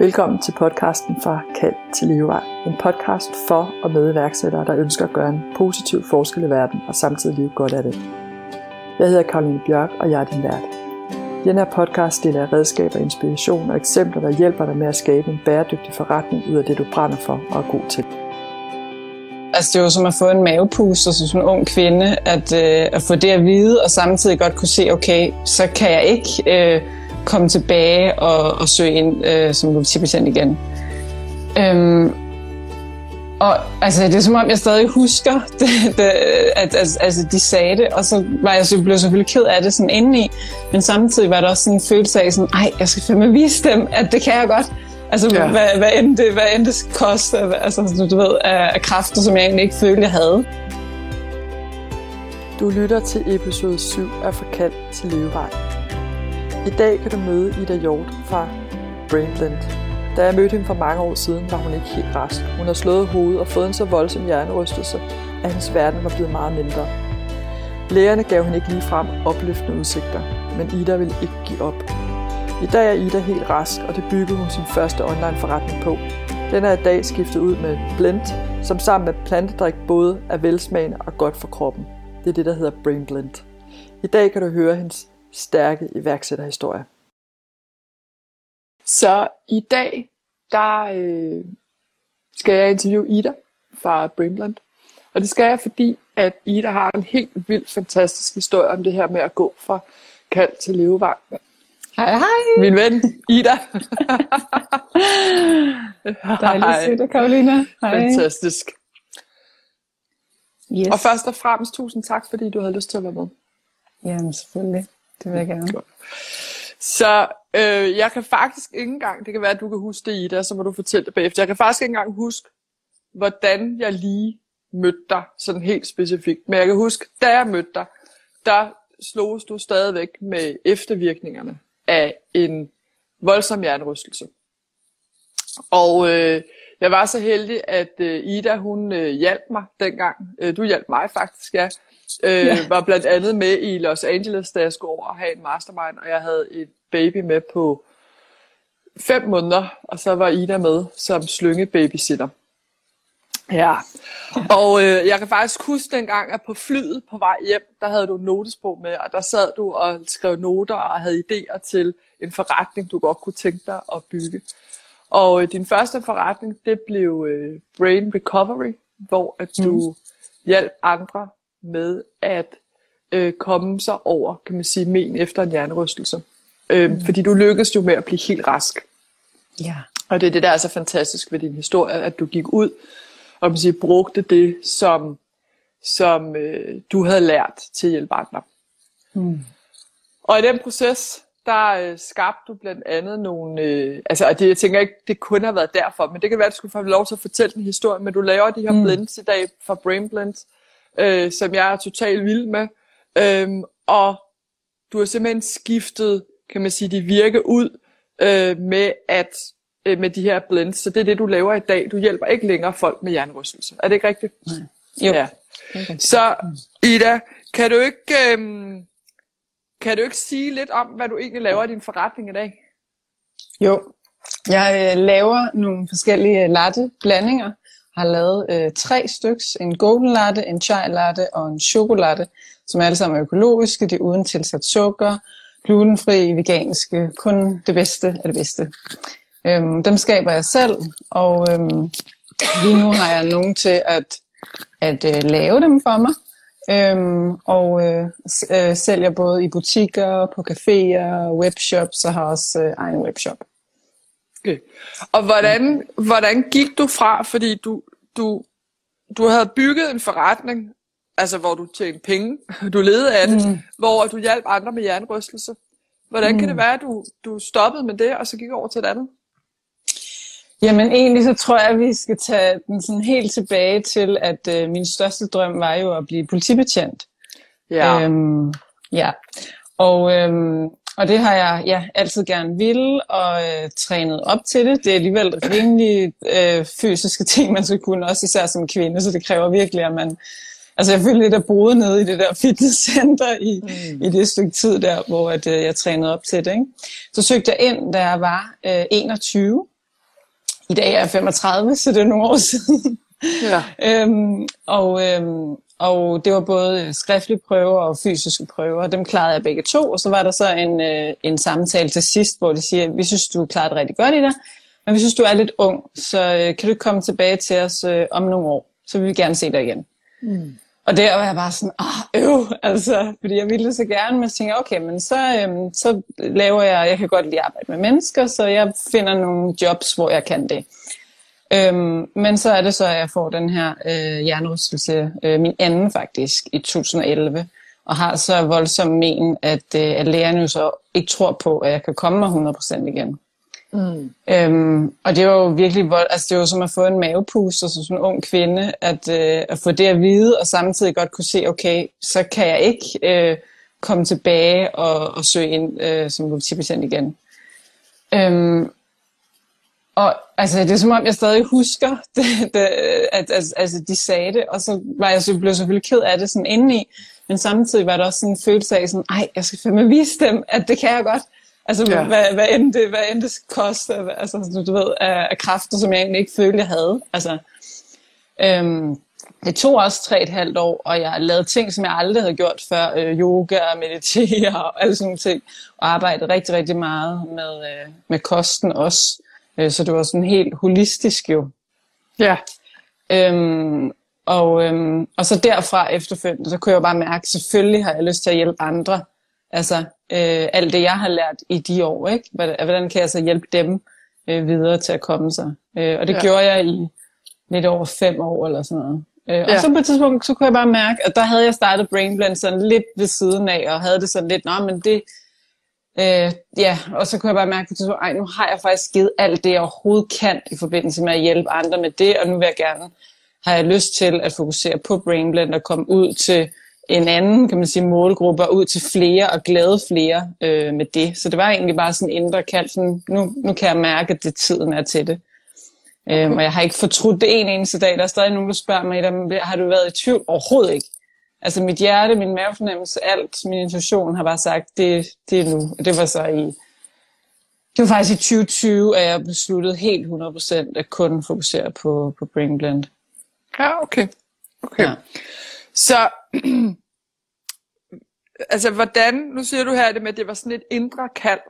Velkommen til podcasten fra Kald til Levevej. En podcast for og med iværksættere, der ønsker at gøre en positiv forskel i verden og samtidig leve godt af det. Jeg hedder Karoline Bjørk, og jeg er din vært. I den her podcast deler jeg redskaber, inspiration og eksempler, der hjælper dig med at skabe en bæredygtig forretning ud af det, du brænder for og er god til. Altså det er jo som at få en mavepuster som sådan en ung kvinde, at, øh, at få det at vide, og samtidig godt kunne se, okay, så kan jeg ikke øh, komme tilbage og, og søge ind øh, som politibetjent igen. Øhm, og altså, det er som om, jeg stadig husker, det, det, at altså, altså, de sagde det, og så var jeg så, blev selvfølgelig ked af det sådan indeni, men samtidig var der også sådan en følelse af, sådan, ej, jeg skal fandme vise dem, at det kan jeg godt. Altså, ja. hvad, hvad, end det, hvad end det koster, altså, du ved, af, af kræfter, som jeg egentlig ikke følte, jeg havde. Du lytter til episode 7 af Forkald til Levevej. I dag kan du møde Ida Hjort fra Brainblend. Da jeg mødte hende for mange år siden, var hun ikke helt rask. Hun har slået hovedet og fået en så voldsom hjernerystelse, at hendes verden var blevet meget mindre. Lægerne gav hende ikke lige frem opløftende udsigter, men Ida ville ikke give op. I dag er Ida helt rask, og det byggede hun sin første online forretning på. Den er i dag skiftet ud med Blend, som sammen med plantedrik både er velsmagende og godt for kroppen. Det er det, der hedder Brain Blend. I dag kan du høre hendes stærke iværksætterhistorie. Så i dag, der øh, skal jeg interviewe Ida fra Brainblend. Og det skal jeg, fordi at Ida har en helt vildt fantastisk historie om det her med at gå fra kald til levevej. Hej, hej. Min ven, Ida. Dejligt at se dig, Karolina. Hej. Fantastisk. Yes. Og først og fremmest tusind tak, fordi du havde lyst til at være med. Jamen selvfølgelig. Det vil jeg gerne. Så øh, jeg kan faktisk ikke engang, det kan være, at du kan huske det, Ida, så må du fortælle det bagefter. Jeg kan faktisk ikke engang huske, hvordan jeg lige mødte dig, sådan helt specifikt. Men jeg kan huske, da jeg mødte dig, der sloges du stadigvæk med eftervirkningerne af en voldsom hjernerystelse. Og øh, jeg var så heldig, at øh, Ida, hun øh, hjalp mig dengang. Øh, du hjalp mig faktisk, ja. Øh, ja. Var blandt andet med i Los Angeles, da jeg skulle over og have en mastermind, og jeg havde et baby med på fem måneder, og så var Ida med som slynge babysitter. Ja, og øh, jeg kan faktisk huske dengang, at på flyet på vej hjem, der havde du en notesbog med, og der sad du og skrev noter og havde idéer til en forretning, du godt kunne tænke dig at bygge. Og øh, din første forretning, det blev øh, Brain Recovery, hvor at du mm. hjalp andre med at øh, komme sig over, kan man sige, men efter en hjernerystelse. Øh, mm. Fordi du lykkedes jo med at blive helt rask. Ja. Og det er det, der er så fantastisk ved din historie, at du gik ud og man siger, brugte det, som, som øh, du havde lært til at hjælpe andre. Mm. Og i den proces, der øh, skabte du blandt andet nogle, øh, altså og det, jeg tænker ikke, det kunne have været derfor, men det kan være, at du skulle få lov til at fortælle en historie, men du laver de her mm. blends i dag fra Brain Blends, øh, som jeg er totalt vild med, øhm, og du har simpelthen skiftet, kan man sige, de virke ud øh, med at øh, med de her blends, så det er det, du laver i dag. Du hjælper ikke længere folk med hjernerystelse. Er det ikke rigtigt? Nej. Jo. Ja. Så Ida, kan du ikke øhm, kan du ikke sige lidt om, hvad du egentlig laver i din forretning i dag? Jo, jeg øh, laver nogle forskellige øh, latte blandinger. Har lavet øh, tre styks, en golden latte, en chai latte og en chokolade, som alle sammen er økologiske, de er uden tilsat sukker, glutenfri, veganske, kun det bedste af det bedste. Øhm, dem skaber jeg selv, og øhm, lige nu har jeg nogen til at, at øh, lave dem for mig. Øhm, og øh, øh, sælger både i butikker, på caféer, webshops, og har også øh, egen webshop. Okay. Og hvordan, hvordan gik du fra, fordi du, du, du havde bygget en forretning, altså hvor du tjente penge, du levede af det, mm. hvor du hjalp andre med hjernerystelse. Hvordan mm. kan det være, at du, du stoppede med det, og så gik over til et andet? Jamen egentlig så tror jeg, at vi skal tage den sådan helt tilbage til, at øh, min største drøm var jo at blive politibetjent. Ja. Øhm, ja. Og, øhm, og det har jeg ja, altid gerne ville og øh, trænet op til det. Det er alligevel rimelig øh, fysiske ting, man skal kunne, også især som kvinde, så det kræver virkelig, at man... Altså jeg følte lidt at boede nede i det der fitnesscenter i, mm. i det stykke tid der, hvor at, øh, jeg trænede op til det. Ikke? Så søgte jeg ind, da jeg var øh, 21, I dag er jeg 35, så det er nogle år siden. Ja. øhm, og, øhm, og det var både skriftlige prøver og fysiske prøver, dem klarede jeg begge to. Og så var der så en, øh, en samtale til sidst, hvor de siger, vi synes, du klarede det rigtig godt i det, men vi synes, du er lidt ung, så øh, kan du komme tilbage til os øh, om nogle år? Så vil vi gerne se dig igen. Mm. Og der var jeg bare sådan, ah, øv, altså, fordi jeg ville så gerne, men så tænkte, okay, men så, øhm, så laver jeg, jeg kan godt lide at arbejde med mennesker, så jeg finder nogle jobs, hvor jeg kan det. Øhm, men så er det så, at jeg får den her øh, hjernerystelse, øh, min anden faktisk, i 2011, og har så voldsom men, at, øh, at lægerne jo så ikke tror på, at jeg kan komme mig 100% igen. Mm. Øhm, og det var jo virkelig vold, altså det var som at få en mavepuster som altså, sådan en ung kvinde, at, øh, at få det at vide, og samtidig godt kunne se, okay, så kan jeg ikke øh, komme tilbage og, og søge ind øh, som politibetjent igen. Øhm, og altså, det er som om, jeg stadig husker, det, det, at, at altså, de sagde det, og så var jeg så, blev selvfølgelig ked af det sådan indeni, men samtidig var der også sådan en følelse af sådan, ej, jeg skal fandme vise dem, at det kan jeg godt. Altså, ja. hvad, hvad, end det, hvad end det koster, altså, du, du ved, af, af kræfter, som jeg egentlig ikke følte, jeg havde. Altså, øhm, det tog også tre et halvt år, og jeg lavede ting, som jeg aldrig havde gjort før. Øh, yoga og meditere og alle sådan nogle ting. Og arbejdede rigtig, rigtig meget med, øh, med kosten også. Øh, så det var sådan helt holistisk jo. Ja. Øhm, og, øhm, og så derfra efterfølgende, så kunne jeg jo bare mærke, selvfølgelig har jeg lyst til at hjælpe andre. Altså øh, alt det, jeg har lært i de år, ikke? Hvordan kan jeg så hjælpe dem øh, videre til at komme sig? Øh, og det ja. gjorde jeg i lidt over fem år eller sådan noget. Øh, ja. Og så på et tidspunkt, så kunne jeg bare mærke, at der havde jeg startet Brainblend sådan lidt ved siden af, og havde det sådan lidt, nå, men det, Øh, ja, og så kunne jeg bare mærke på tidspunkt, ej, nu har jeg faktisk givet alt det, jeg overhovedet kan i forbindelse med at hjælpe andre med det, og nu vil jeg gerne, har jeg lyst til at fokusere på Brainblend og komme ud til en anden, kan man sige, målgruppe, og ud til flere og glæde flere øh, med det. Så det var egentlig bare sådan indre kald, sådan, nu, nu kan jeg mærke, at det tiden er til det. Øhm, og jeg har ikke fortrudt det en eneste dag. Der er stadig nogen, der spørger mig, har du været i tvivl? Overhovedet ikke. Altså mit hjerte, min mavefornemmelse, alt, min intuition har bare sagt, det, det er nu. Og det var så i, det var faktisk i 2020, at jeg besluttede helt 100% at kun fokusere på, på Brain Blend. Ja, okay. okay. Ja. Så, altså hvordan, nu siger du her det med, at det var sådan et indre kald.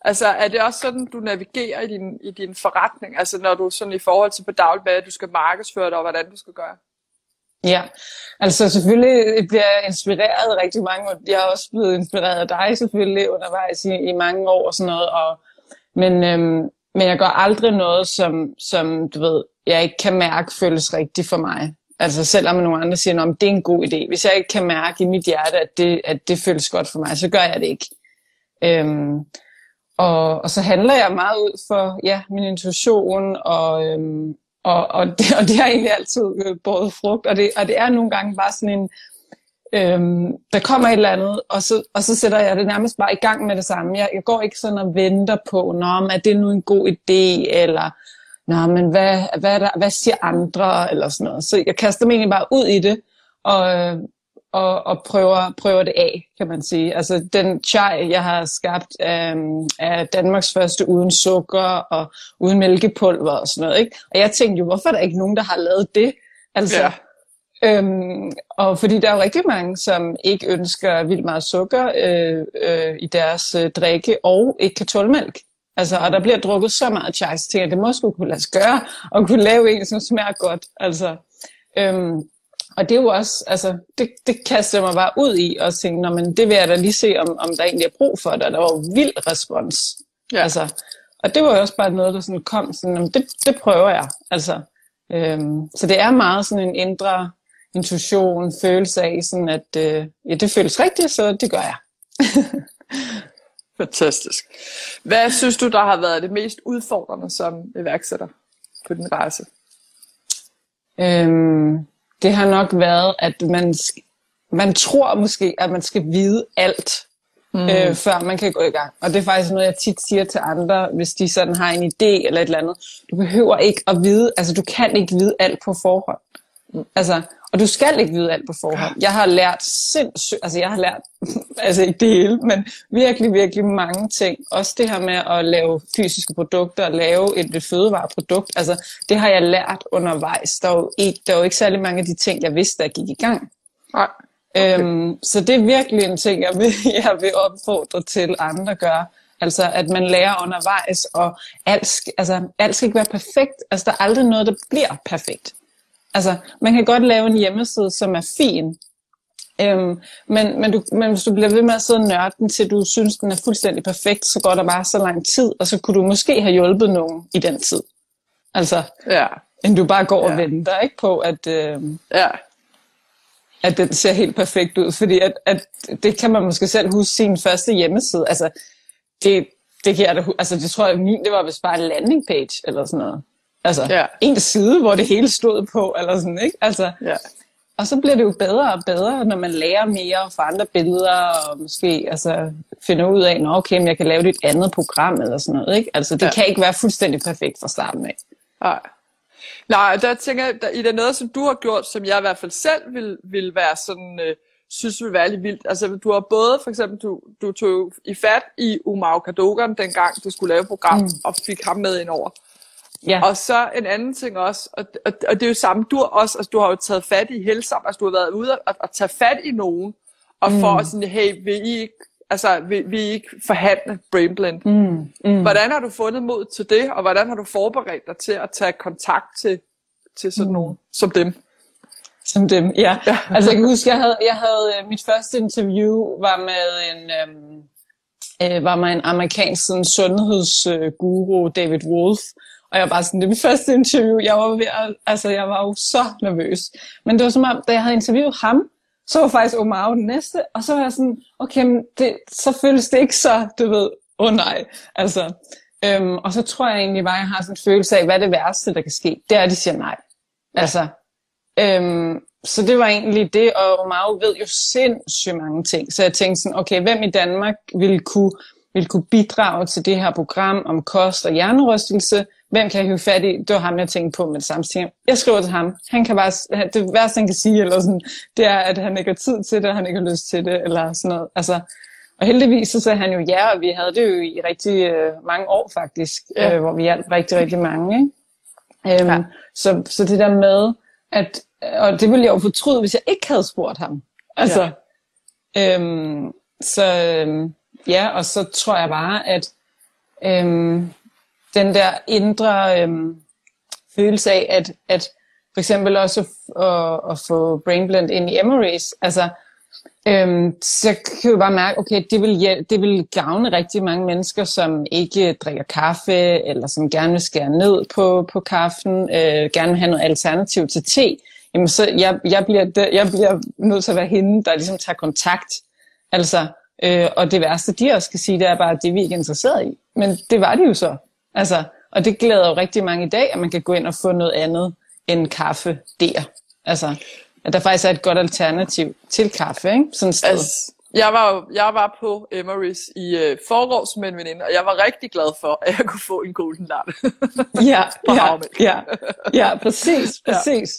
Altså er det også sådan, du navigerer i din, i din forretning? Altså når du sådan i forhold til på daglig hvad du skal markedsføre dig, og hvordan du skal gøre? Ja, altså selvfølgelig bliver jeg inspireret rigtig mange, og jeg er også blevet inspireret af dig selvfølgelig undervejs i, i mange år og sådan noget, og, men, øhm, men jeg gør aldrig noget, som, som du ved, jeg ikke kan mærke føles rigtigt for mig. Altså selvom nogle andre siger, at det er en god idé. Hvis jeg ikke kan mærke i mit hjerte, at det, at det føles godt for mig, så gør jeg det ikke. Øhm, og, og så handler jeg meget ud for ja, min intuition og, øhm, og, og, det, og det har egentlig altid øh, båret frugt, og det, og det er nogle gange bare sådan en, øhm, der kommer et eller andet, og så, og så sætter jeg det nærmest bare i gang med det samme. Jeg, jeg går ikke sådan og venter på, om er det nu en god idé, eller Nå, men hvad, hvad, der, hvad siger andre, eller sådan noget. Så jeg kaster mig egentlig bare ud i det, og, og, og prøver, prøver det af, kan man sige. Altså den chai, jeg har skabt, øhm, er Danmarks første uden sukker og uden mælkepulver og sådan noget. Ikke? Og jeg tænkte jo, hvorfor er der ikke nogen, der har lavet det? Altså, ja. Øhm, og fordi der er jo rigtig mange, som ikke ønsker vildt meget sukker øh, øh, i deres øh, drikke, og ikke kan tåle mælk. Altså, og der bliver drukket så meget chai, tænker jeg, det må sgu kunne lade sig gøre, og kunne lave en, som smager godt. Altså, øhm, og det er jo også, altså, det, det kaster mig bare ud i, og tænke, men det vil jeg da lige se, om, om der egentlig er brug for det. Og der var jo vild respons. Ja. Altså, og det var jo også bare noget, der sådan kom, sådan, det, det prøver jeg. Altså, øhm, så det er meget sådan en indre intuition, følelse af, sådan at øh, ja, det føles rigtigt, så det gør jeg. Fantastisk. Hvad synes du, der har været det mest udfordrende som iværksætter på din rejse? Øhm, det har nok været, at man, man tror måske, at man skal vide alt, mm. øh, før man kan gå i gang. Og det er faktisk noget, jeg tit siger til andre, hvis de sådan har en idé eller et eller andet. Du behøver ikke at vide, altså du kan ikke vide alt på forhånd. Mm. Altså, og du skal ikke vide alt på forhånd. Jeg har lært sindssygt, altså jeg har lært, altså ikke det hele, men virkelig, virkelig mange ting. Også det her med at lave fysiske produkter, lave et, et fødevareprodukt, altså det har jeg lært undervejs. Der er, jo ikke, der er jo ikke særlig mange af de ting, jeg vidste, der gik i gang. Nej. Okay. Øhm, så det er virkelig en ting, jeg vil, jeg vil opfordre til andre at gøre. Altså at man lærer undervejs, og alt, altså, alt skal ikke være perfekt. Altså der er aldrig noget, der bliver perfekt. Altså man kan godt lave en hjemmeside, som er fin, øhm, men, men, du, men hvis du bliver ved med at sidde og nørde den, til du synes, den er fuldstændig perfekt, så går der bare så lang tid, og så kunne du måske have hjulpet nogen i den tid. Altså, Ja. end du bare går og Ja. venter ikke på, at... Øhm, Ja. at den ser helt perfekt ud, fordi at, at det kan man måske selv huske sin første hjemmeside. Altså, det, det kan jeg da, altså det tror jeg, min, det var vist bare en landing page, eller sådan noget. Altså, Ja. en side, hvor det hele stod på, eller sådan, ikke? Altså, Ja. og så bliver det jo bedre og bedre, når man lærer mere får andre billeder, og måske altså, finder ud af, at okay, men jeg kan lave et andet program, eller sådan noget, ikke? Altså, det Ja. kan ikke være fuldstændig perfekt fra starten af. Nej. Nej, der tænker jeg, der, i det noget, som du har gjort, som jeg i hvert fald selv vil, vil være sådan, øh, synes vil være lidt vildt. Altså, du har både, for eksempel, du, du tog i fat i Umar Kadogan, dengang du skulle lave program, mm. og fik ham med ind over. Ja, Og så en anden ting også, og, og, og det er jo samme, du også, altså du har jo taget fat i Helsam, altså du har været ude og, og tage fat i nogen, og for at sådan, hey, vil I ikke, altså, vil, vil I ikke forhandle Brainblend? mm, mm. Hvordan har du fundet mod til det, og hvordan har du forberedt dig til at tage kontakt til, til sådan nogen som dem? Som dem, ja. Altså jeg kan huske, jeg havde, jeg havde øh, mit første interview var med en, øhm, øh, var med en amerikansk sådan, sundhedsguru, David Wolf. Og jeg var bare sådan, det er mit første interview. Jeg var, ved at, altså, jeg var jo så nervøs. Men det var som om, da jeg havde interviewet ham, så var faktisk Omar den næste. Og så var jeg sådan, okay, men det, så føles det ikke så, du ved, åh oh, nej. Altså, øhm, og så tror jeg egentlig bare, at jeg har sådan en følelse af, hvad er det værste, der kan ske? Det er, at de siger nej. Altså, Øhm, så det var egentlig det, og Omar ved jo sindssygt mange ting. Så jeg tænkte sådan, okay, hvem i Danmark ville kunne, ville kunne bidrage til det her program om kost og hjernerystelse? Hvem kan jeg hive fat i? Det var ham, jeg tænkte på med det samme. Så tænkte Jeg skriver til ham. Han kan bare, det værste, han kan sige, eller sådan, det er, at han ikke har tid til det, og han ikke har lyst til det, eller sådan noget. Altså, og heldigvis så sagde han jo ja, og vi havde det jo i rigtig øh, mange år faktisk, Ja. øh, hvor vi hjalp rigtig, rigtig mange. Ikke? Øhm, ja. så, så det der med, at, og det ville jeg jo fortryde, hvis jeg ikke havde spurgt ham. Altså, ja. øhm, så øhm, ja, og så tror jeg bare, at øhm, den der indre øhm, følelse af, at, at for eksempel også at, at, at få Brainblend ind i Emery's, altså, øhm, så kan jeg bare mærke, okay, det vil, ja, det vil gavne rigtig mange mennesker, som ikke drikker kaffe, eller som gerne vil skære ned på, på kaffen, øh, gerne vil have noget alternativ til te. Jamen, så jeg, jeg, bliver, jeg bliver nødt til at være hende, der ligesom tager kontakt. Altså, øh, og det værste, de også skal sige, det er bare, at det er vi ikke interesseret i. Men det var de jo så. Altså, og det glæder jo rigtig mange i dag, at man kan gå ind og få noget andet end kaffe der. Altså, at der faktisk er et godt alternativ til kaffe, ikke? Sådan et sted. Altså, jeg var, jo- jeg var på Emery's i øh, forgårs med en veninde, og jeg var rigtig glad for, at jeg kunne få en golden latte. ja, på ja, ja, ja, præcis, Ja. præcis.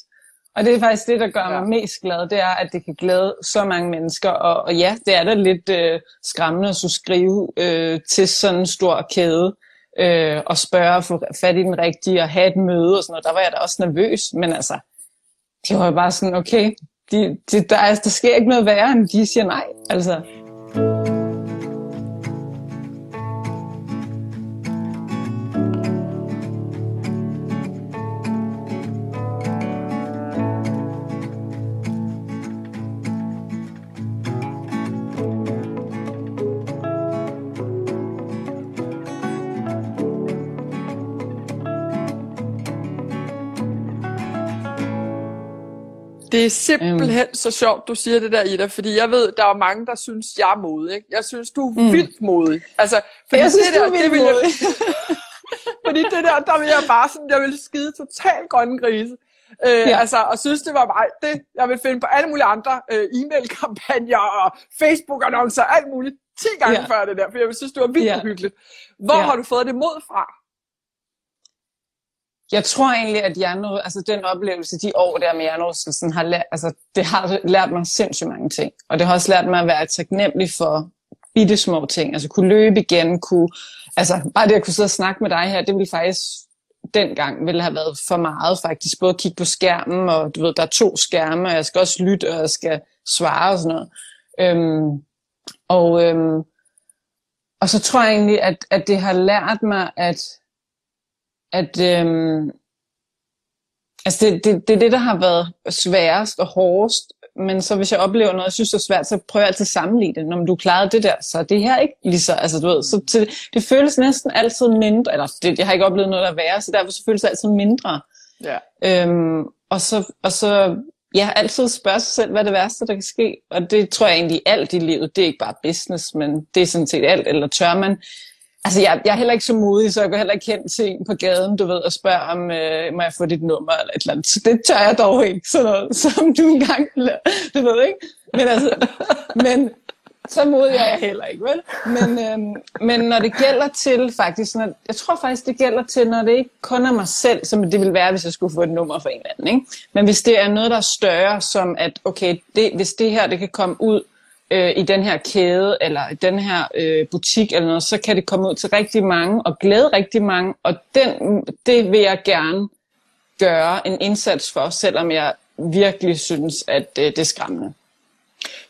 Og det er faktisk det, der gør Ja. mig mest glad, det er, at det kan glæde så mange mennesker. Og, og ja, det er da lidt øh, skræmmende at skulle skrive øh, til sådan en stor kæde, øh, og spørge og få fat i den rigtige, og have et møde og sådan noget. Der var jeg da også nervøs, men altså, det var jo bare sådan, okay, de, de, der, altså, der sker ikke noget værre, end de siger nej. Altså, Det er simpelthen mm. så sjovt, du siger det der, Ida, fordi jeg ved, der er mange, der synes, jeg er modig. Ikke? Jeg synes, du er mm. vildt modig. Altså, fordi jeg synes, det du der, er vildt det vil jeg, modig. Fordi det der, der vil jeg bare sådan, jeg vil skide totalt grønne grise. Øh, ja. Altså, og synes, det var mig. Det, jeg vil finde på alle mulige andre øh, e-mail-kampagner og Facebook-annoncer, alt muligt. 10 gange ja. Før det der, for jeg synes, det var vildt ja. Uhyggeligt. Hvor. Ja. har du fået det mod fra? Jeg tror egentlig, at hjerneryd, altså den oplevelse, de år der med hjernerystelsen, har lært, altså, det har lært mig sindssygt mange ting. Og det har også lært mig at være taknemmelig for bitte små ting. Altså kunne løbe igen, kunne, altså bare det at kunne sidde og snakke med dig her, det ville faktisk dengang ville have været for meget faktisk. Både at kigge på skærmen, og du ved, der er to skærme, og jeg skal også lytte, og jeg skal svare og sådan noget. Øhm, og, øhm, og så tror jeg egentlig, at, at det har lært mig, at, at øhm, altså det, det, det er det, der har været sværest og hårdest. Men så hvis jeg oplever noget, jeg synes er svært, så prøver jeg altid at sammenligne det. Når du klarede det der, så det her ikke lige så, altså du ved, så det, det føles næsten altid mindre, eller det, jeg har ikke oplevet noget, der er værre, så derfor så føles det altid mindre. Ja. Øhm, og så, og så ja, altid spørge sig selv, hvad er det værste, der kan ske. Og det tror jeg egentlig alt i livet. Det er ikke bare business, men det er sådan set alt. Eller tør man... Altså, jeg, jeg er heller ikke så modig, så jeg går heller ikke hen til en på gaden, du ved, og spørger om, øh, må jeg få dit nummer eller et eller andet. Så det tør jeg dog ikke, sådan noget, som du engang, du ved ikke. Men altså, men, så modig er jeg heller ikke, vel? Men, øh, men når det gælder til faktisk, når, jeg tror faktisk, det gælder til, når det ikke kun er mig selv, som det ville være, hvis jeg skulle få et nummer for en eller anden. Ikke? Men hvis det er noget, der er større, som at, okay, det, hvis det her, det kan komme ud øh, i den her kæde, eller i den her øh, butik, eller noget, så kan det komme ud til rigtig mange, og glæde rigtig mange, og den, det vil jeg gerne gøre en indsats for, selvom jeg virkelig synes, at øh, det er skræmmende.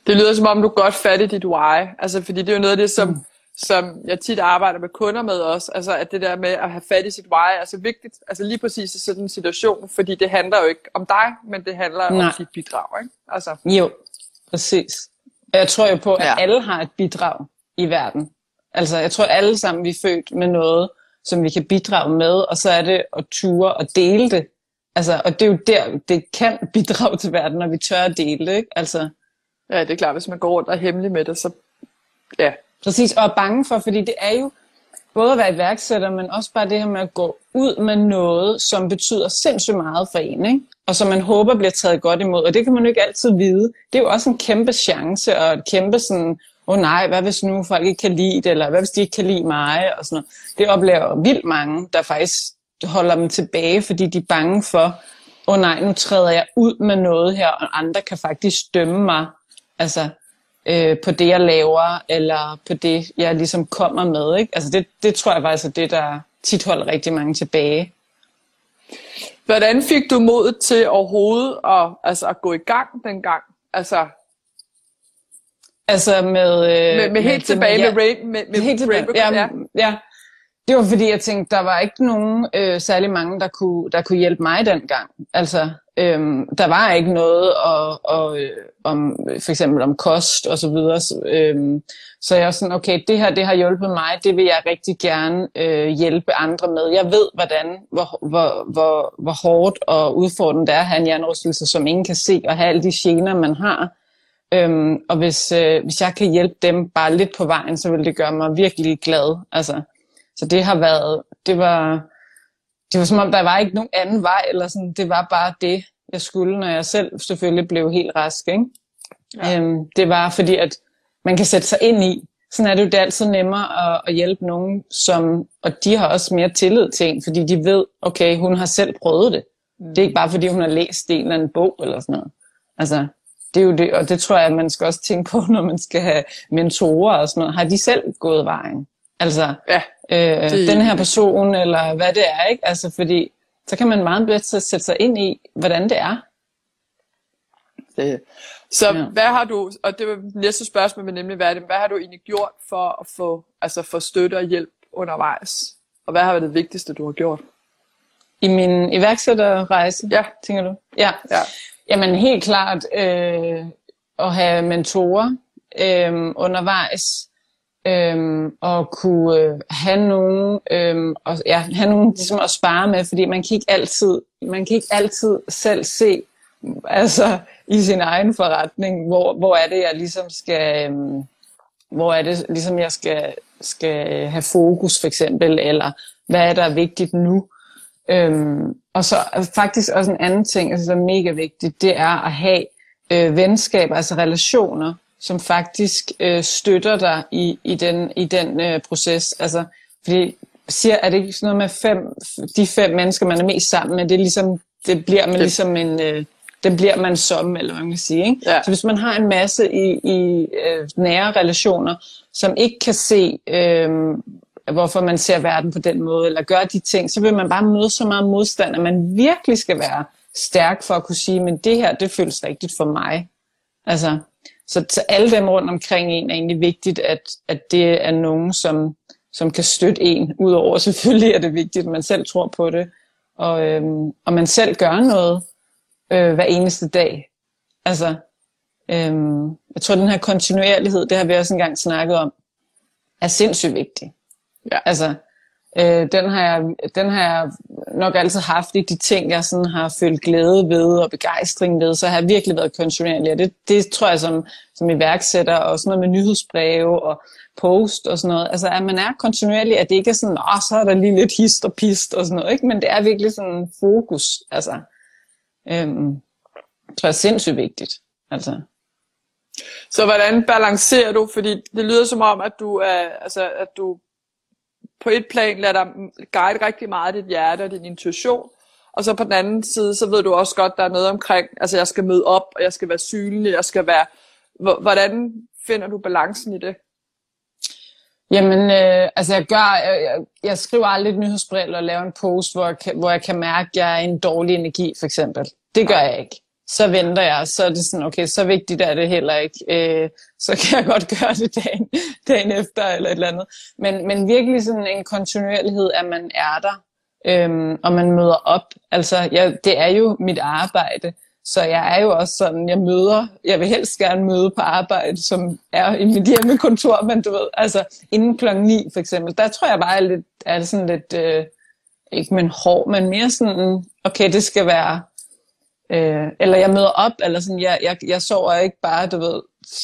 Det lyder som om, du godt fat i dit why. Altså, fordi det er jo noget af det, som, mm. som jeg tit arbejder med kunder med også. Altså, at det der med at have fat i sit why er så vigtigt. Altså lige præcis i sådan en situation, fordi det handler jo ikke om dig, men det handler Nej. om dit bidrag. Ikke? Altså. Jo, præcis. Jeg tror jo på, at ja. alle har et bidrag i verden. Altså, jeg tror alle sammen, vi er født med noget, som vi kan bidrage med, og så er det at ture og dele det. Altså, og det er jo der, det kan bidrage til verden, når vi tør at dele det, ikke? Altså, Ja, det er klart, hvis man går rundt og er hemmelig med det, så ja. Præcis, og er bange for, fordi det er jo både at være iværksætter, men også bare det her med at gå ud med noget, som betyder sindssygt meget for en, ikke? og som man håber bliver taget godt imod, og det kan man jo ikke altid vide. Det er jo også en kæmpe chance, og et kæmpe sådan, åh oh nej, hvad hvis nu folk ikke kan lide det, eller hvad hvis de ikke kan lide mig, og sådan noget. Det oplever vildt mange, der faktisk holder dem tilbage, fordi de er bange for, åh oh nej, nu træder jeg ud med noget her, og andre kan faktisk dømme mig altså, øh, på det, jeg laver, eller på det, jeg ligesom kommer med. Ikke? Altså det, det tror jeg faktisk er det, der tit holder rigtig mange tilbage. Hvordan fik du mod til overhovedet at, altså, at gå i gang dengang? Altså, altså med... Øh, med, med helt med, tilbage med, med, Rain, med, med helt tilbage, ja, ja. Det var fordi, jeg tænkte, der var ikke nogen øh, særlig mange, der kunne, der kunne hjælpe mig dengang. Altså, Øhm, der var ikke noget og, og, øh, om for eksempel om kost og så videre. Øhm, så jeg var sådan, okay, det her det har hjulpet mig, det vil jeg rigtig gerne øh, hjælpe andre med. Jeg ved, hvordan, hvor, hvor, hvor, hvor hårdt og udfordrende det er at have en hjernerystelse, som ingen kan se, og have alle de gener, man har. Øhm, og hvis, øh, hvis jeg kan hjælpe dem bare lidt på vejen, så vil det gøre mig virkelig glad. Altså, så det har været, det var, det var som om, der var ikke nogen anden vej, eller sådan, det var bare det, jeg skulle, når jeg selv selvfølgelig blev helt rask. Ikke? Ja. Øhm, det var fordi, at man kan sætte sig ind i, sådan er det jo det er altid nemmere at, at hjælpe nogen, som, og de har også mere tillid til en, fordi de ved, okay, hun har selv prøvet det. Mm. Det er ikke bare fordi, hun har læst en eller anden bog eller sådan noget. Altså, det er jo det, og det tror jeg, at man skal også tænke på, når man skal have mentorer og sådan noget. Har de selv gået vejen? Altså, ja, øh, det... den her person, eller hvad det er, ikke? Altså, fordi så kan man meget bedre sætte sig ind i, hvordan det er. Det. Så ja. hvad har du, og det var næste spørgsmål, men nemlig, hvad, det, hvad har du egentlig gjort for at få, altså for støtte og hjælp undervejs? Og hvad har været det vigtigste, du har gjort? I min iværksætterrejse, ja. tænker du? Ja. ja. Jamen helt klart øh, at have mentorer øh, undervejs øhm, og kunne øh, have nogen, øhm, og, ja, have nogen ligesom at spare med, fordi man kan ikke altid, man kan ikke altid selv se, altså i sin egen forretning, hvor, hvor er det, jeg ligesom skal, øhm, hvor er det ligesom, jeg skal, skal have fokus for eksempel, eller hvad er der vigtigt nu? Øhm, og så faktisk også en anden ting, altså, der er mega vigtigt, det er at have øh, venskaber, altså relationer, som faktisk øh, støtter dig i, i den, i den øh, proces. Altså, fordi siger, er det ikke sådan noget med fem, de fem mennesker, man er mest sammen med, det er ligesom, det bliver man det. ligesom en, øh, det bliver man som, eller hvad man kan sige. Ikke? Ja. Så hvis man har en masse i, i øh, nære relationer, som ikke kan se, øh, hvorfor man ser verden på den måde, eller gør de ting, så vil man bare møde så meget modstand, at man virkelig skal være stærk for at kunne sige, men det her, det føles rigtigt for mig. Altså, så til alle dem rundt omkring en er egentlig vigtigt, at, at det er nogen, som, som kan støtte en. Udover selvfølgelig er det vigtigt, at man selv tror på det, og, øhm, og man selv gør noget øh, hver eneste dag. Altså, øhm, jeg tror, den her kontinuerlighed, det har vi også engang snakket om, er sindssygt vigtig. Ja. Altså, øh, den, har jeg, den har jeg nok altid haft i de ting, jeg sådan har følt glæde ved og begejstring ved, så har jeg virkelig været kontinuerlig. Og det, det tror jeg som, som iværksætter, og sådan noget med nyhedsbreve og post og sådan noget. Altså, at man er kontinuerlig, at det ikke er sådan, åh, så er der lige lidt hist og pist og sådan noget, ikke? men det er virkelig sådan fokus. Altså, øhm, tror jeg er sindssygt vigtigt. Altså. Så hvordan balancerer du? Fordi det lyder som om, at du, er, altså, at du på et plan lader dig guide rigtig meget dit hjerte og din intuition, og så på den anden side, så ved du også godt, der er noget omkring, altså jeg skal møde op, og jeg skal være synlig, jeg skal være... Hvordan finder du balancen i det? Jamen, øh, altså jeg gør, jeg, jeg skriver aldrig et nyhedsbrev eller laver en post, hvor jeg, kan, hvor jeg kan mærke, at jeg er en dårlig energi, for eksempel. Det gør jeg ikke. Så venter jeg, så er det sådan, okay, så vigtigt er det heller ikke. Øh, så kan jeg godt gøre det dagen, dagen efter eller et eller andet. Men, men virkelig sådan en kontinuerlighed, at man er der, øhm, og man møder op. Altså, jeg, det er jo mit arbejde. Så jeg er jo også sådan, jeg møder, jeg vil helst gerne møde på arbejde, som er i mit hjemmekontor, men du ved, altså inden klokken 9 for eksempel, der tror jeg bare er, lidt, er det sådan lidt, øh, ikke men hård, men mere sådan, okay, det skal være, øh, eller jeg møder op, eller sådan, jeg, jeg, jeg sover ikke bare, du ved,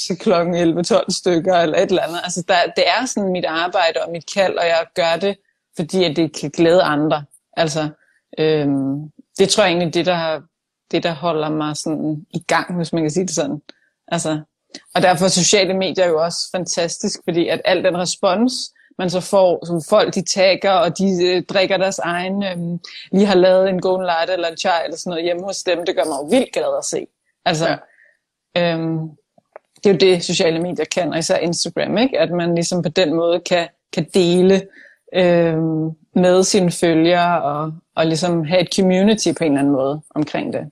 til klokken 11-12 stykker, eller et eller andet. Altså, der, det er sådan mit arbejde og mit kald, og jeg gør det, fordi at det kan glæde andre. Altså, øh, det tror jeg egentlig, det der det, der holder mig sådan i gang, hvis man kan sige det sådan. Altså, og derfor er sociale medier jo også fantastisk, fordi at al den respons, man så får, som folk de tagger, og de øh, drikker deres egen, øh, lige har lavet en golden light eller en chai eller sådan noget hjemme hos dem, det gør mig jo vildt glad at se. Altså, ja. øhm, det er jo det, sociale medier kan, og især Instagram, ikke? at man ligesom på den måde kan, kan dele øh, med sine følgere og, og ligesom have et community på en eller anden måde omkring det.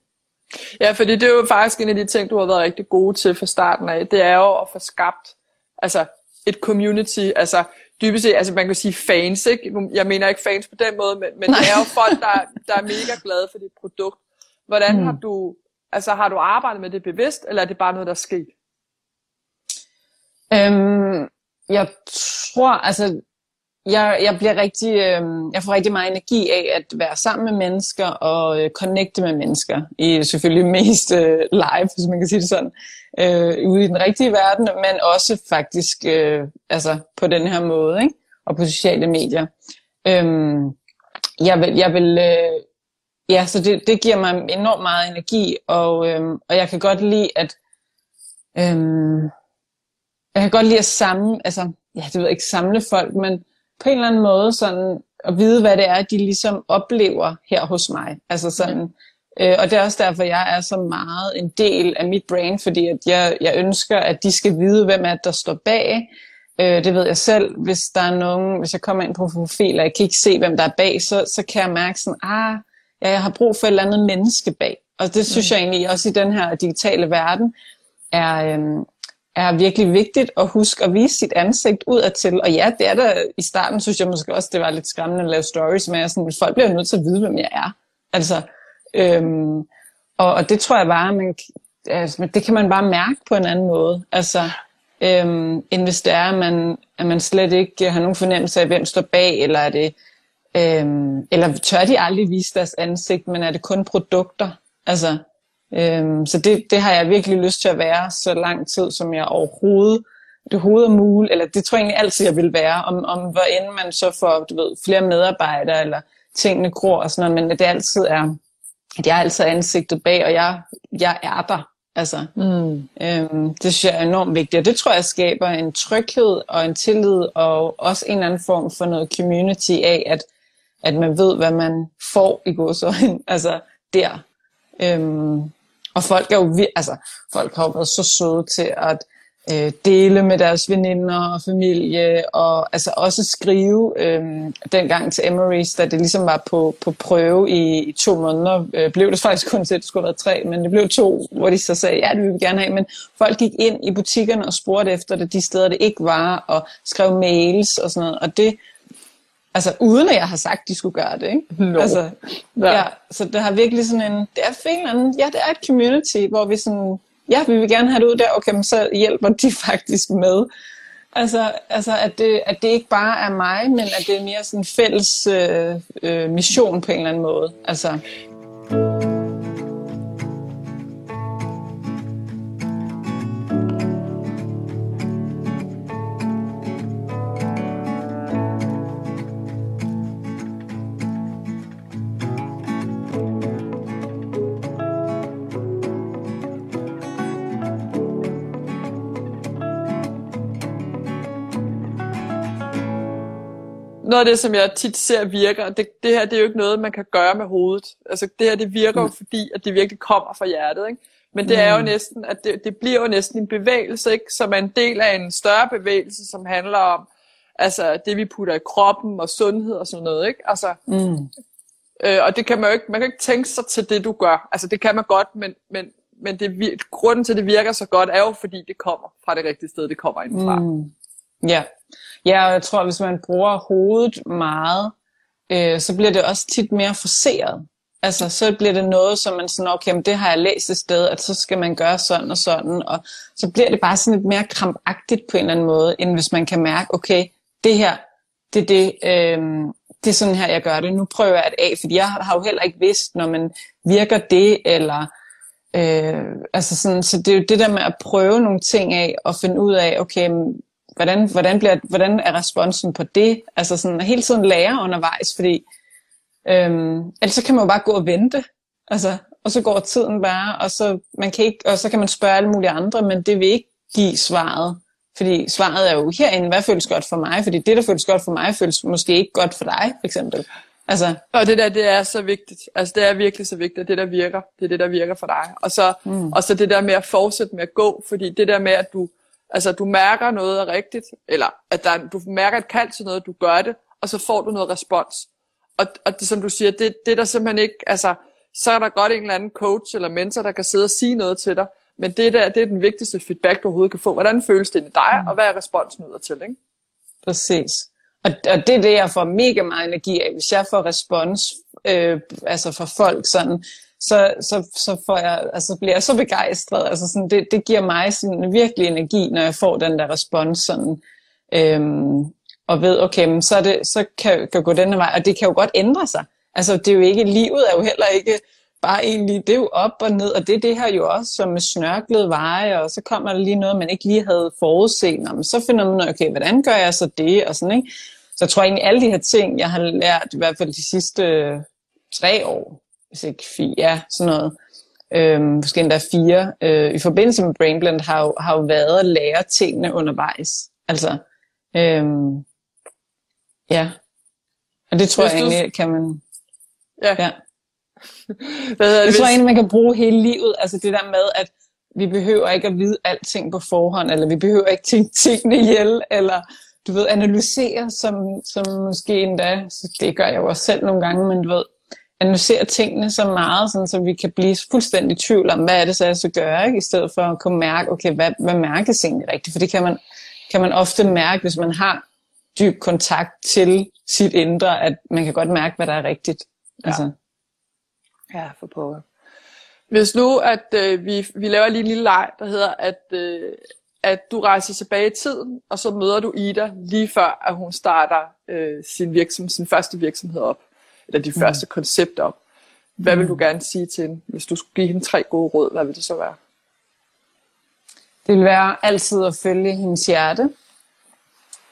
Ja, fordi det er jo faktisk en af de ting, du har været rigtig gode til fra starten af. Det er jo at få skabt altså et community, altså dybest set, altså man kan sige fans, ikke? Jeg mener ikke fans på den måde, men, men det er jo folk, der, der er mega glade for dit produkt. Hvordan mm. har du, altså har du arbejdet med det bevidst, eller er det bare noget, der er sket? Øhm, jeg tror, altså jeg, jeg, bliver rigtig, øh, jeg får rigtig meget energi af at være sammen med mennesker og øh, connecte med mennesker. I selvfølgelig mest øh, live, hvis man kan sige det sådan, øh, ude i den rigtige verden, men også faktisk øh, altså på den her måde, ikke? og på sociale medier. Øh, jeg vil, jeg vil øh, ja, så det, det giver mig enormt meget energi, og, øh, og jeg kan godt lide at, øh, jeg kan godt lide at samle, altså, ja, det ved jeg ikke samle folk, men på en eller anden måde sådan at vide, hvad det er, de ligesom oplever her hos mig. Altså sådan, øh, og det er også derfor, jeg er så meget en del af mit brain, fordi at jeg, jeg ønsker, at de skal vide, hvem er der står bag. Øh, det ved jeg selv. Hvis der er nogen, hvis jeg kommer ind på profil, og jeg kan ikke se, hvem der er bag, så, så kan jeg mærke sådan, ah, ja, jeg har brug for et eller andet menneske bag. Og det synes mm. jeg egentlig også i den her digitale verden er, øhm, er virkelig vigtigt at huske at vise sit ansigt udad til. Og ja, det er der i starten, synes jeg måske også, det var lidt skræmmende at lave stories med, sådan, folk bliver nødt til at vide, hvem jeg er. Altså, øhm, og, og det tror jeg bare, man, altså, det kan man bare mærke på en anden måde. Altså, øhm, end hvis det er, at man, at man slet ikke har nogen fornemmelse af, hvem står bag, eller er det, øhm, eller tør de aldrig vise deres ansigt, men er det kun produkter? Altså, Øhm, så det, det har jeg virkelig lyst til at være så lang tid, som jeg overhovedet det hovedet er muligt, eller det tror jeg egentlig altid, jeg vil være, om, om hvor end man så får du ved, flere medarbejdere, eller tingene gror og sådan noget, men det altid er, at jeg er altid ansigtet bag, og jeg, jeg er der. Altså, mm. øhm, det synes jeg er enormt vigtigt, og det tror jeg skaber en tryghed og en tillid, og også en eller anden form for noget community af, at, at man ved, hvad man får i godsøjne, altså der. Øhm, og folk er jo, altså, folk har jo været så søde til at øh, dele med deres veninder og familie, og altså også skrive øh, dengang til Emery's, da det ligesom var på, på prøve i, i to måneder. Øh, blev det faktisk kun til, at det skulle have været tre, men det blev to, hvor de så sagde, ja, det vil vi gerne have, men folk gik ind i butikkerne og spurgte efter det, de steder, det ikke var, og skrev mails og sådan noget, og det, Altså uden at jeg har sagt, de skulle gøre det, ikke? No. Altså, ja. ja. så det har virkelig sådan en, det er en anden, ja, det er et community, hvor vi sådan, ja, vi vil gerne have det ud der, okay, men så hjælper de faktisk med. Altså, altså at, det, at det ikke bare er mig, men at det er mere sådan en fælles øh, øh, mission på en eller anden måde. Altså. Noget af det, som jeg tit ser virker, det, det her det er jo ikke noget, man kan gøre med hovedet. Altså det her, det virker mm. jo fordi, at det virkelig kommer fra hjertet. Ikke? Men det mm. er jo næsten, at det, det bliver jo næsten en bevægelse, ikke? som er en del af en større bevægelse, som handler om altså det, vi putter i kroppen og sundhed og sådan noget. Ikke? Altså, mm. øh, og det kan man jo ikke, man kan ikke tænke sig til det, du gør. Altså det kan man godt, men, men, men det, grunden til, at det virker så godt, er jo fordi, det kommer fra det rigtige sted, det kommer indenfra. Mm. Ja. Ja, og jeg tror, at hvis man bruger hovedet meget, øh, så bliver det også tit mere forseret. Altså, så bliver det noget, som man sådan, okay, det har jeg læst et sted, at så skal man gøre sådan og sådan, og så bliver det bare sådan lidt mere krampagtigt på en eller anden måde, end hvis man kan mærke, okay, det her, det er det, øh, det er sådan her, jeg gør det. Nu prøver jeg at af, fordi jeg har jo heller ikke vidst, når man virker det, eller øh, altså sådan, så det er jo det der med at prøve nogle ting af, og finde ud af, okay, hvordan, hvordan, bliver, hvordan er responsen på det? Altså sådan hele tiden lære undervejs, fordi øhm, ellers så kan man jo bare gå og vente. Altså, og så går tiden bare, og så, man kan ikke, og så kan man spørge alle mulige andre, men det vil ikke give svaret. Fordi svaret er jo herinde, hvad føles godt for mig? Fordi det, der føles godt for mig, føles måske ikke godt for dig, for eksempel. Altså. Og det der, det er så vigtigt. Altså, det er virkelig så vigtigt, det der virker, det er det, der virker for dig. Og så, mm. og så det der med at fortsætte med at gå, fordi det der med, at du, Altså, du mærker noget er rigtigt, eller at der, du mærker et kald til noget, du gør det, og så får du noget respons. Og, og det, som du siger, det, det er der simpelthen ikke, altså, så er der godt en eller anden coach eller mentor, der kan sidde og sige noget til dig, men det, der, det er den vigtigste feedback, du overhovedet kan få. Hvordan føles det i dig, mm. og hvad er responsen ud til, ikke? Præcis. Og, og det er det, jeg får mega meget energi af. Hvis jeg får respons øh, altså fra folk sådan, så, så, så får jeg, altså, bliver jeg så begejstret. Altså, sådan, det, det giver mig sådan virkelig energi, når jeg får den der respons. Sådan, øhm, og ved, okay, men så, er det, så kan jeg gå denne vej, og det kan jo godt ændre sig. Altså, det er jo ikke, livet er jo heller ikke bare egentlig, det er jo op og ned, og det er det her jo også, som med snørklede veje, og så kommer der lige noget, man ikke lige havde forudset, men så finder man, okay, hvordan gør jeg så det, og sådan, ikke? Så jeg tror egentlig, alle de her ting, jeg har lært, i hvert fald de sidste tre år, hvis ikke fire, ja, sådan noget. Øhm, måske endda fire. Øh, I forbindelse med Brainblend har jo, har jo været at lære tingene undervejs. Altså, øhm, ja. Og det tror hvis jeg egentlig, kan man... Ja. ja. Hvad det, jeg tror egentlig, man kan bruge hele livet. Altså det der med, at vi behøver ikke at vide alting på forhånd, eller vi behøver ikke tænke tingene ihjel, eller du ved, analysere, som, som måske endda, det gør jeg jo også selv nogle gange, men du ved, analysere tingene så meget, sådan, så vi kan blive fuldstændig i tvivl om, hvad er det så, jeg skal gøre, ikke? i stedet for at kunne mærke, okay, hvad, hvad mærkes egentlig rigtigt? For det kan man, kan man ofte mærke, hvis man har dyb kontakt til sit indre, at man kan godt mærke, hvad der er rigtigt. Ja, altså. ja for på. Hvis nu, at øh, vi, vi laver lige en lille leg, der hedder, at, øh, at du rejser tilbage i tiden, og så møder du Ida lige før, at hun starter øh, sin, virksom, sin første virksomhed op eller de mm. første koncepter op. Hvad vil du mm. gerne sige til hende, hvis du skulle give hende tre gode råd? Hvad vil det så være? Det vil være altid at følge hendes hjerte.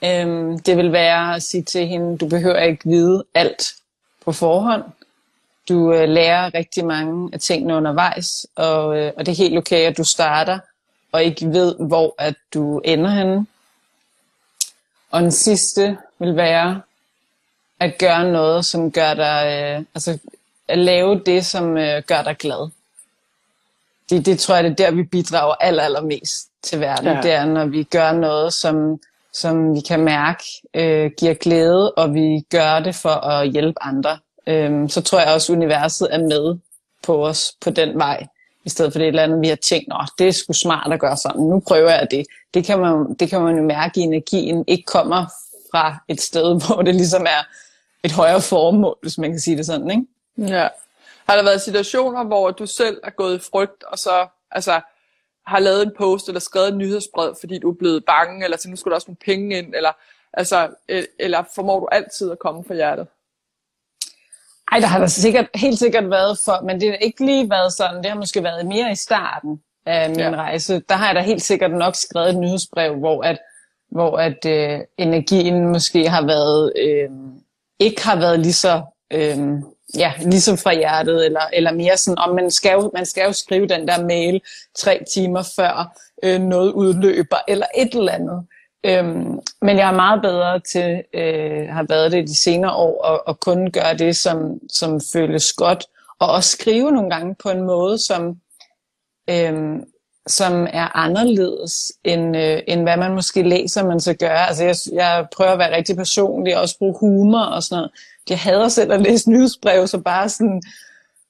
Øhm, det vil være at sige til hende, du behøver ikke vide alt på forhånd. du øh, lærer rigtig mange af tingene undervejs, og, øh, og det er helt okay, at du starter og ikke ved, hvor at du ender henne. Og den sidste vil være at gøre noget, som gør dig, øh, altså at lave det, som øh, gør dig glad. Det, det tror jeg, det er der, vi bidrager aller, allermest til verden. Ja. Det er, når vi gør noget, som, som vi kan mærke øh, giver glæde, og vi gør det for at hjælpe andre. Øhm, så tror jeg også, at universet er med på os på den vej. I stedet for det et eller andet, vi har tænkt, at det er sgu smart at gøre sådan. Nu prøver jeg det. Det kan man, det kan man jo mærke i energien, ikke kommer fra et sted, hvor det ligesom er et højere formål, hvis man kan sige det sådan, ikke? Ja. Har der været situationer, hvor du selv er gået i frygt, og så altså, har lavet en post, eller skrevet en nyhedsbrev, fordi du er blevet bange, eller så nu skal der også nogle penge ind, eller, altså, eller formår du altid at komme fra hjertet? Ej, der har der sikkert, helt sikkert været for, men det har ikke lige været sådan. Det har måske været mere i starten af min ja. rejse. Der har jeg da helt sikkert nok skrevet et nyhedsbrev, hvor at, hvor at øh, energien måske har været, øh, ikke har været lige så, øh, ja, ligesom fra hjertet, eller, eller mere sådan, om man skal, jo, man skal jo skrive den der mail tre timer før øh, noget udløber, eller et eller andet. Øhm, men jeg er meget bedre til, øh, har været det de senere år, at, at kun gøre det, som, som føles godt, og også skrive nogle gange på en måde, som, øhm, som er anderledes, end, øh, end hvad man måske læser, man så gør. Altså jeg, jeg prøver at være rigtig personlig, og også bruge humor og sådan noget. Jeg hader selv at læse nyhedsbrev, så bare sådan,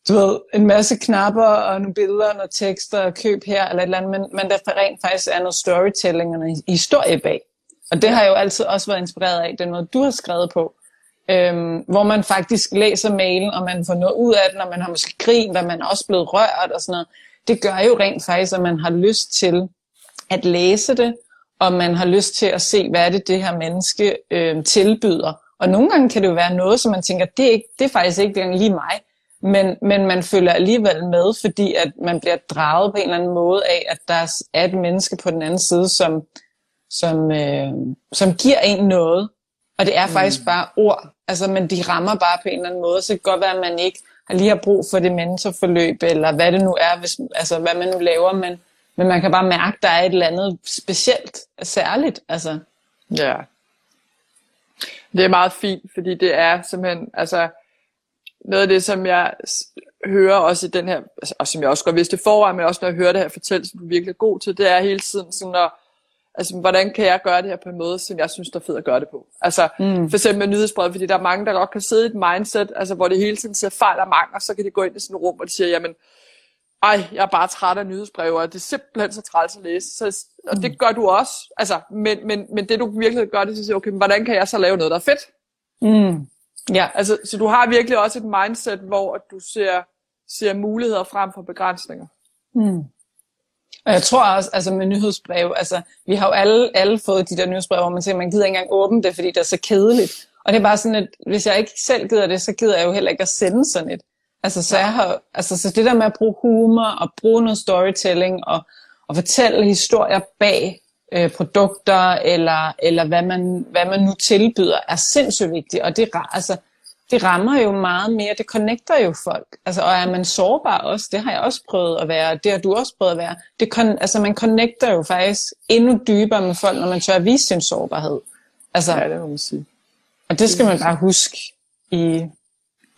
du ved, en masse knapper og nogle billeder og nogle tekster og køb her eller et eller andet, men, men der rent faktisk er noget storytelling og noget historie bag. Og det har jeg jo altid også været inspireret af, den måde du har skrevet på. Øhm, hvor man faktisk læser mailen, og man får noget ud af den, og man har måske grint, og man er også blevet rørt og sådan noget. Det gør jo rent faktisk, at man har lyst til at læse det, og man har lyst til at se, hvad er det, det her menneske øh, tilbyder. Og nogle gange kan det jo være noget, som man tænker, det er, ikke, det er faktisk ikke lige mig. Men, men man følger alligevel med, fordi at man bliver draget på en eller anden måde af, at der er et menneske på den anden side, som, som, øh, som giver en noget. Og det er mm. faktisk bare ord. Altså, men de rammer bare på en eller anden måde. Så det kan godt være, at man ikke lige har brug for det mentorforløb, eller hvad det nu er, hvis, altså hvad man nu laver, men, men man kan bare mærke, at der er et eller andet specielt, særligt. Altså. Ja. Det er meget fint, fordi det er simpelthen, altså, noget af det, som jeg hører også i den her, altså, og som jeg også godt vidste forvejen, men også når jeg hører det her fortælle, som du er virkelig god til, det er hele tiden sådan at, altså, hvordan kan jeg gøre det her på en måde, som jeg synes, der er fedt at gøre det på. Altså, mm. for eksempel med nyhedsbrevet, fordi der er mange, der godt kan sidde i et mindset, altså, hvor det hele tiden ser fejl og mangler, så kan de gå ind i sådan et rum, og de siger, jamen, ej, jeg er bare træt af nyhedsbrev, og det er simpelthen så træls at læse. Så, og mm. det gør du også. Altså, men, men, men det du virkelig gør, det er at sige, okay, men hvordan kan jeg så lave noget, der er fedt? Mm. Ja. Altså, så du har virkelig også et mindset, hvor du ser, ser muligheder frem for begrænsninger. Mm. Og jeg tror også, altså med nyhedsbrev, altså vi har jo alle, alle fået de der nyhedsbrev, hvor man siger, man gider ikke engang åbne det, fordi det er så kedeligt. Og det er bare sådan, at hvis jeg ikke selv gider det, så gider jeg jo heller ikke at sende sådan et. Altså så, jeg har, altså, så det der med at bruge humor og bruge noget storytelling og, og fortælle historier bag øh, produkter, eller, eller hvad, man, hvad man nu tilbyder, er sindssygt vigtigt. Og det, altså, det rammer jo meget mere, det connecter jo folk. Altså, og er man sårbar også, det har jeg også prøvet at være, det har du også prøvet at være. Det kon, altså, man connecter jo faktisk endnu dybere med folk, når man tør at vise sin sårbarhed. Altså, ja, det må man sige. Og det skal man bare huske i,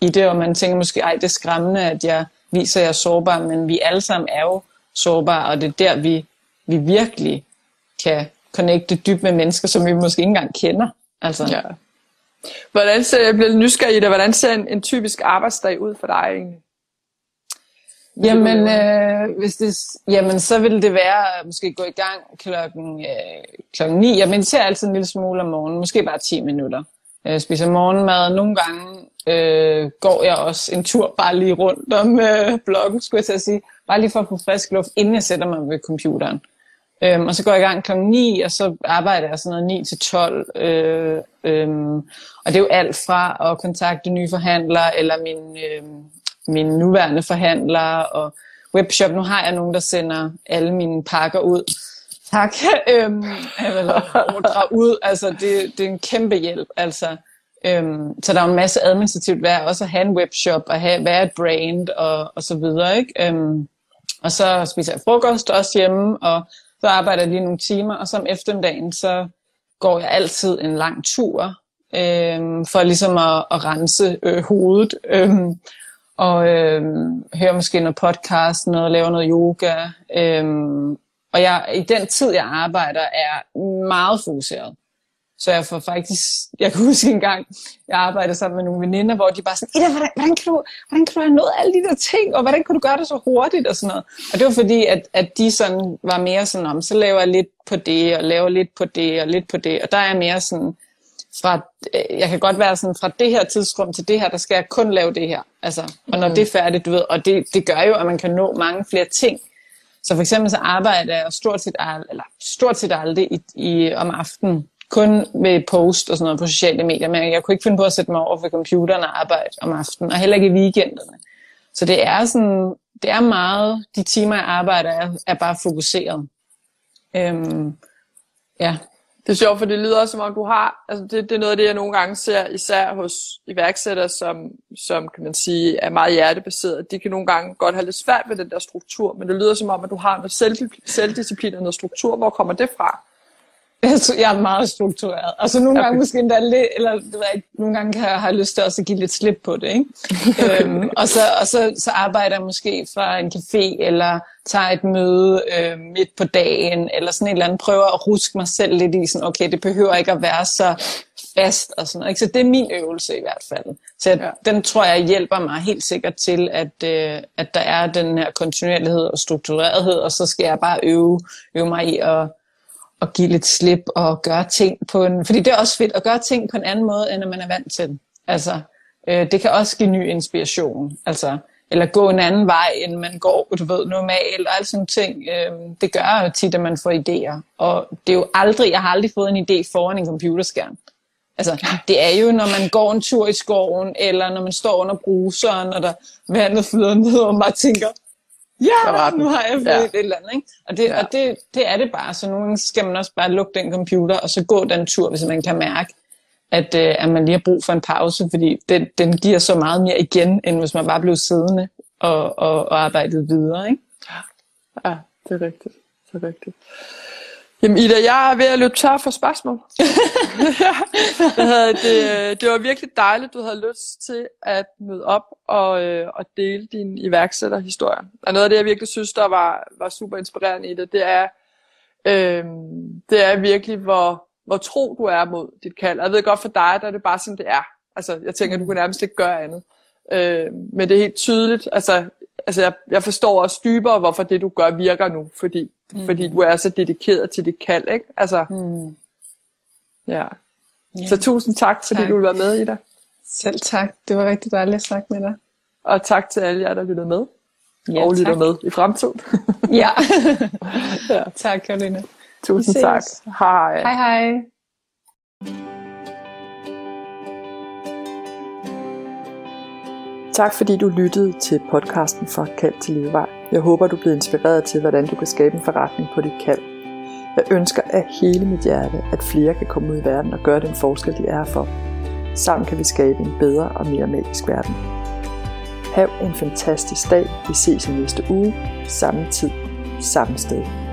i det, og man tænker måske, ej, det er skræmmende, at jeg viser, at jeg er sårbar, men vi alle sammen er jo sårbare, og det er der, vi, vi virkelig kan connecte dybt med mennesker, som vi måske ikke engang kender. Altså. Ja. Hvordan ser, jeg bliver nysgerrig i det, hvordan ser en, en typisk arbejdsdag ud for dig egentlig? Jamen, øh, hvis det, jamen, så vil det være at måske gå i gang klokken, øh, klokken 9. Jeg mediterer altid en lille smule om morgenen, måske bare 10 minutter. Jeg spiser morgenmad. Nogle gange øh, går jeg også en tur bare lige rundt om øh, bloggen, skulle jeg til at sige. Bare lige for at få frisk luft, inden jeg sætter mig ved computeren. Øhm, og så går jeg i gang kl. 9, og så arbejder jeg sådan noget 9 til 12. Øh, øhm, og det er jo alt fra at kontakte nye forhandlere, eller min, øh, min nuværende forhandlere, og webshop. Nu har jeg nogen, der sender alle mine pakker ud. Tak. øhm, eller ordre ud. Altså, det, det er en kæmpe hjælp. Altså, Øhm, så der er en masse administrativt værd, også at have en webshop, og have, være et brand, og, og så videre, ikke? Øhm, og så spiser jeg frokost også hjemme, og så arbejder jeg lige nogle timer, og så om eftermiddagen, så går jeg altid en lang tur, øh, for ligesom at, at rense øh, hovedet, Øh, og øh, høre måske noget podcast, noget, lave noget yoga, Øh, og jeg, i den tid, jeg arbejder, er meget fokuseret. Så jeg får faktisk, jeg kan huske en gang, jeg arbejdede sammen med nogle veninder, hvor de bare sådan, Ida, hvordan, hvordan, kan du, hvordan kan du have nået alle de der ting, og hvordan kan du gøre det så hurtigt og sådan noget. Og det var fordi, at, at de sådan var mere sådan om, så laver jeg lidt på det, og laver lidt på det, og lidt på det. Og der er jeg mere sådan, fra, øh, jeg kan godt være sådan, fra det her tidsrum til det her, der skal jeg kun lave det her. Altså, og når mm. det er færdigt, du ved, og det, det gør jo, at man kan nå mange flere ting. Så for eksempel så arbejder jeg stort set, eller stort set aldrig i, i, om aftenen, kun med post og sådan noget på sociale medier, men jeg kunne ikke finde på at sætte mig over for computeren og arbejde om aftenen, og heller ikke i weekenderne. Så det er sådan, det er meget, de timer jeg arbejder er, er bare fokuseret. Øhm, ja. Det er sjovt, for det lyder som om du har, altså det, det er noget af det, jeg nogle gange ser, især hos iværksættere, som, som kan man sige er meget hjertebaseret. De kan nogle gange godt have lidt svært med den der struktur, men det lyder som om, at du har noget selv, selvdisciplin og noget struktur. Hvor kommer det fra? Jeg er meget struktureret. Altså nogle okay. gange måske endda lidt, eller det ved jeg, nogle gange kan jeg have lyst til også at give lidt slip på det. Ikke? øhm, og så, og så, så arbejder jeg måske fra en café, eller tager et møde øh, midt på dagen, eller sådan et eller andet, prøver at ruske mig selv lidt i, sådan, okay, det behøver ikke at være så fast og sådan noget. Ikke? Så det er min øvelse i hvert fald. Så jeg, ja. den tror jeg hjælper mig helt sikkert til, at, øh, at der er den her kontinuerlighed og strukturerethed, og så skal jeg bare øve, øve mig i at at give lidt slip og gøre ting på en... Fordi det er også fedt at gøre ting på en anden måde, end at man er vant til. Altså, øh, det kan også give ny inspiration. Altså, eller gå en anden vej, end man går, du ved, normalt, og alle sådan ting. Øh, det gør jo tit, at man får idéer. Og det er jo aldrig, jeg har aldrig fået en idé foran en computerskærm. Altså, det er jo, når man går en tur i skoven, eller når man står under bruseren, og der vandet flyder ned, og man bare tænker, ja, nu har jeg fået ja. et eller andet. Ikke? Og, det, ja. og det, det er det bare. Så nogle skal man også bare lukke den computer, og så gå den tur, hvis man kan mærke, at, øh, at man lige har brug for en pause, fordi den, den giver så meget mere igen, end hvis man bare blev siddende og, og, og arbejdet videre. Ikke? Ja, det er rigtigt. Det er rigtigt. Jamen Ida, jeg er ved at løbe tør for spørgsmål. det, det var virkelig dejligt, du havde lyst til at møde op og, øh, og dele din iværksætterhistorie. Og noget af det, jeg virkelig synes, der var, var super inspirerende i det, det er, øh, det er virkelig, hvor, hvor tro du er mod dit kald. Jeg ved godt for dig, der er det bare sådan, det er. Altså, jeg tænker, du kan nærmest ikke gøre andet. Øh, men det er helt tydeligt. Altså, altså jeg, jeg forstår også dybere, hvorfor det, du gør, virker nu. Fordi mm. fordi du er så dedikeret til dit kald, ikke? Altså, mm. ja. ja. Så tusind tak, fordi tak. du vil være med i det. Selv tak. Det var rigtig dejligt at snakke med dig. Og tak til alle jer, der lytter med. Ja, og lytter med i fremtiden. ja. ja. Tak, Karolina. Tusind tak. Hej. Hej, hej. Tak fordi du lyttede til podcasten fra Kald til Levevej. Jeg håber, du blev inspireret til, hvordan du kan skabe en forretning på dit kald. Jeg ønsker af hele mit hjerte, at flere kan komme ud i verden og gøre den forskel, de er for. Sammen kan vi skabe en bedre og mere magisk verden. Hav en fantastisk dag. Vi ses i næste uge. Samme tid. Samme sted.